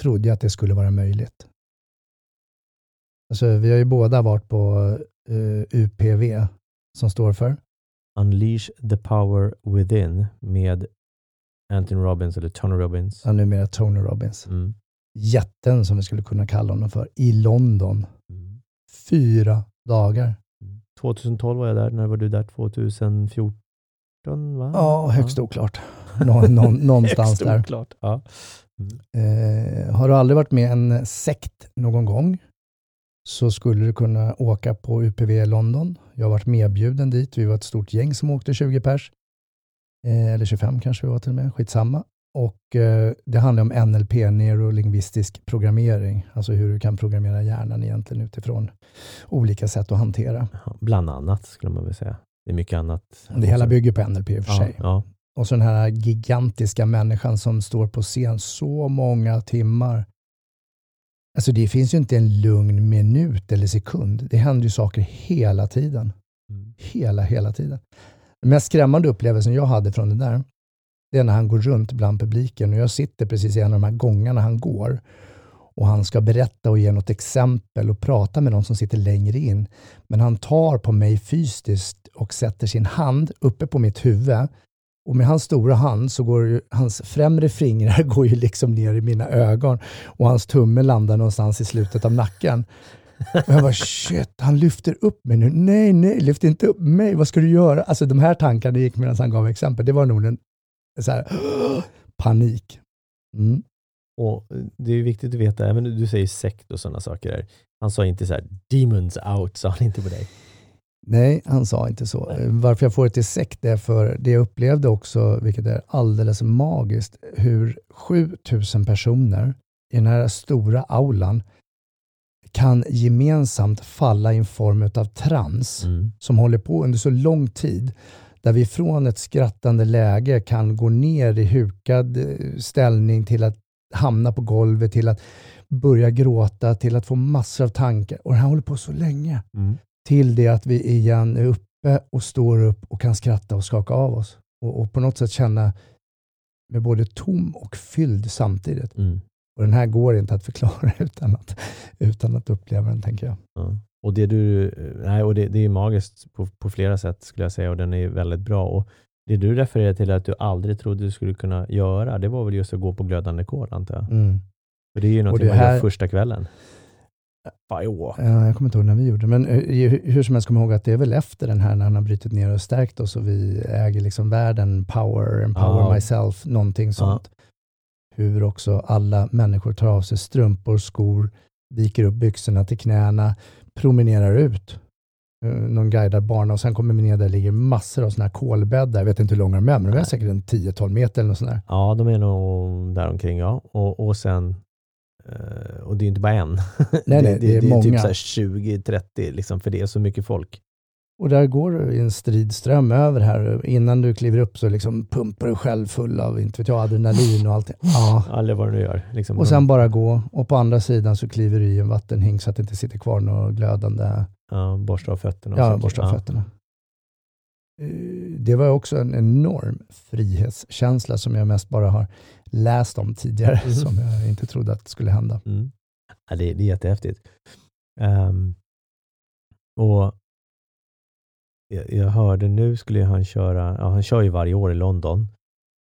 trodde jag att det skulle vara möjligt. Alltså, vi har ju båda varit på uh, eh, UPV som står för Unleash the power within med Anthony Robbins eller Tony Robbins. Ja, numera Tony Robbins. Mm. Jätten som vi skulle kunna kalla honom för, i London. Mm. Fyra dagar. 2012 mm. var jag där. När var du där? 2014? Va? Ja, högst ja. oklart. Nå, nå, någonstans där. Ja. Mm. Eh, har du aldrig varit med i en sekt någon gång så skulle du kunna åka på UPV London. Jag har varit medbjuden dit. Vi var ett stort gäng som åkte, 20 pers. Eh, eller 25 kanske vi var till och med, skitsamma. Och eh, det handlar om NLP, neurolingvistisk programmering, alltså hur du kan programmera hjärnan egentligen utifrån olika sätt att hantera. Bland annat skulle man väl säga. Det är mycket annat. Det hela bygger på NLP i och för ja, sig. Ja. Och så den här gigantiska människan som står på scen så många timmar. Alltså det finns ju inte en lugn minut eller sekund. Det händer ju saker hela tiden. Mm. Hela, hela tiden. Den mest skrämmande upplevelsen jag hade från det där, det är när han går runt bland publiken och jag sitter precis i en av de här gångarna han går och han ska berätta och ge något exempel och prata med någon som sitter längre in. Men han tar på mig fysiskt och sätter sin hand uppe på mitt huvud och med hans stora hand så går ju, hans främre fingrar går ju liksom ner i mina ögon och hans tumme landar någonstans i slutet av nacken. Och jag bara shit, han lyfter upp mig nu. Nej, nej, lyft inte upp mig. Vad ska du göra? Alltså de här tankarna gick medan han gav exempel. Det var nog en så här, panik. Mm. Och eh, Det är viktigt att veta, även du säger sekt och sådana saker. Han sa inte så här, demons out, sa han inte på dig. Nej, han sa inte så. Nej. Varför jag får det till sekt är för det jag upplevde också, vilket är alldeles magiskt, hur 7000 personer i den här stora aulan kan gemensamt falla i en form av trans mm. som håller på under så lång tid där vi från ett skrattande läge kan gå ner i hukad eh, ställning till att hamna på golvet, till att börja gråta, till att få massor av tankar. Och det här håller på så länge. Mm till det att vi igen är uppe och står upp och kan skratta och skaka av oss. Och, och på något sätt känna med både tom och fylld samtidigt. Mm. Och den här går inte att förklara utan att, utan att uppleva den, tänker jag. Ja. Och det, du, nej, och det, det är magiskt på, på flera sätt, skulle jag säga, och den är väldigt bra. Och det du refererar till att du aldrig trodde du skulle kunna göra, det var väl just att gå på glödande kol, antar jag? Mm. För det är ju något man här, gör första kvällen år. Ja, jag kommer inte ihåg när vi gjorde det, men eh, hur som helst kommer ihåg att det är väl efter den här när han har brutit ner och stärkt oss och vi äger liksom världen, power, empower ja. myself, någonting sånt. Ja. Hur också alla människor tar av sig strumpor, skor, viker upp byxorna till knäna, promenerar ut. Eh, någon guidar barn och sen kommer vi ner där det ligger massor av sådana här kolbäddar. Jag vet inte hur långa de är, men de är säkert en 10-12 meter eller något sånt där. Ja, de är nog där omkring ja. Och, och sen och det är inte bara en. Nej, nej, det, det, är, det är typ 20-30, liksom, för det är så mycket folk. Och där går du i en stridström över här. Innan du kliver upp så liksom pumpar du själv full av inte vet jag, adrenalin och allt. Ja. Eller vad du nu gör. Liksom. Och sen bara gå. Och på andra sidan så kliver du i en vattenhink så att det inte sitter kvar något glödande. Ja, borsta av fötterna. Ja, borsta av ja. fötterna. Eh, det var också en enorm frihetskänsla som jag mest bara har läst om tidigare, mm. som jag inte trodde att skulle hända. Mm. Ja, det, det är jättehäftigt. Um, och jag, jag, hörde nu skulle han köra, ja, han kör ju varje år i London.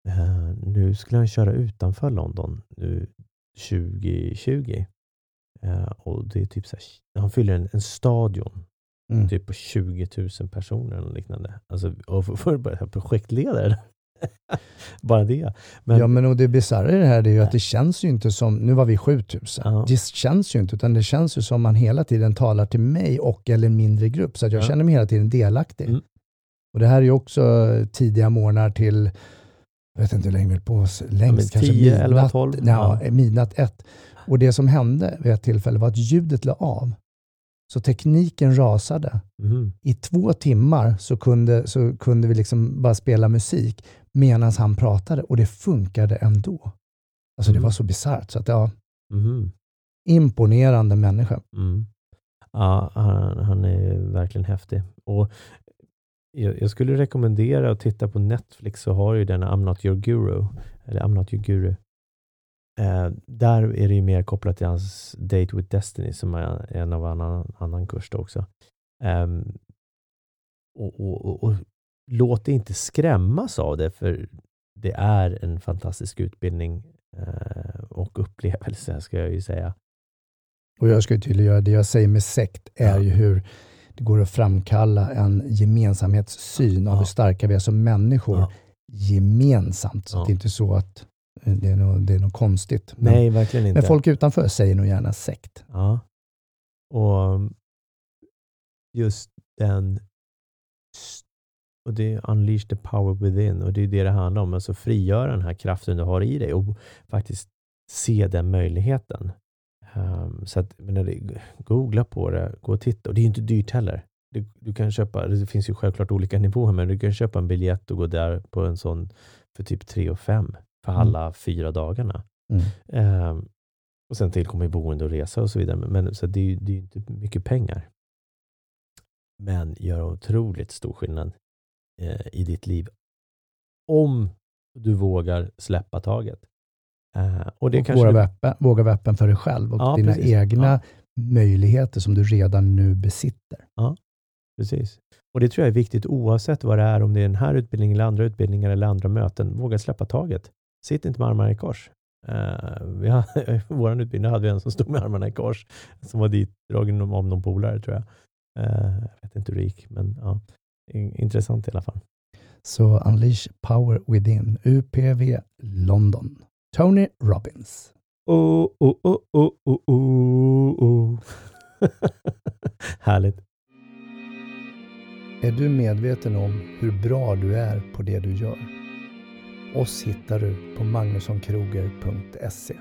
Uh, nu skulle han köra utanför London nu 2020. Uh, och det är typ så här, han fyller en, en stadion Mm. Typ på 20 000 personer eller liknande. Alltså, och för börja projektledare. Bara det. Men, ja, men och det bisarra i det här är ju att det känns ju inte som, nu var vi 7000, ja. det känns ju inte, utan det känns ju som man hela tiden talar till mig och eller en mindre grupp, så att jag ja. känner mig hela tiden delaktig. Mm. Och det här är ju också tidiga morgnar till jag vet inte hur länge vi höll på, längst ja, kanske 10, midnatt, 11, 12. Ja, midnatt ett. Och det som hände vid ett tillfälle var att ljudet la av. Så tekniken rasade. Mm. I två timmar så kunde, så kunde vi liksom bara spela musik medan han pratade och det funkade ändå. Alltså Mm. det var så bisarrt. Så att, ja, Mhm. imponerande människa. Mm. Ja, han, han är verkligen häftig. Och jag, jag skulle rekommendera att titta på Netflix så har ju den I'm not your guru. Eller I'm not your guru. Eh, där är det ju mer kopplat till hans Date with Destiny som är en av annan, annan kurs då också. Och, och, och, och låt dig inte skrämmas av det för det är en fantastisk utbildning eh, och upplevelse ska jag ju säga. Och jag ska ju tydliggöra, det jag säger med sekt är Ja. ju hur det går att framkalla en gemensamhetssyn av Ja. hur starka vi är som människor Ja. gemensamt. Så det är inte så att eh, det är något, det är något konstigt. Men, Nej, verkligen inte. men folk utanför säger nog gärna sekt. Ja. Och just den och det är unleash the power within och det är det det handlar om. Alltså frigöra den här kraften du har i dig och faktiskt se den möjligheten. Um, så att, men googla på det, gå och titta. Och det är ju inte dyrt heller. Du, du kan köpa, det finns ju självklart olika nivåer, men du kan köpa en biljett och gå där på en sån för typ 3 och 5 för Mm. alla fyra dagarna. Mm. Ehm, och sen tillkommer boende och resa och så vidare. Men, så det är ju det är ju inte mycket pengar. Men gör otroligt stor skillnad eh, i ditt liv. Om du vågar släppa taget. Eh, och det och kanske våga, du- vara öppen, våga vara öppen för dig själv och Ja, dina precis. egna Ja. möjligheter som du redan nu besitter. Precis. Och det tror jag är viktigt oavsett vad det är, om det är den här utbildningen eller andra utbildningar eller andra möten. Våga släppa taget. Sitt inte med armarna i kors. Uh, vi har, I vår utbildning hade vi en som stod med armarna i kors, som var ditdragen om någon polare tror jag. Eh, jag vet inte hur det gick, men ja, in- intressant i alla fall. Så Unleash Power Within, UPV London. Tony Robbins. Oh, oh, oh, oh, oh, oh, oh. Härligt. Är du medveten om hur bra du är på det du gör? Oss hittar du på magnussonkroger.se.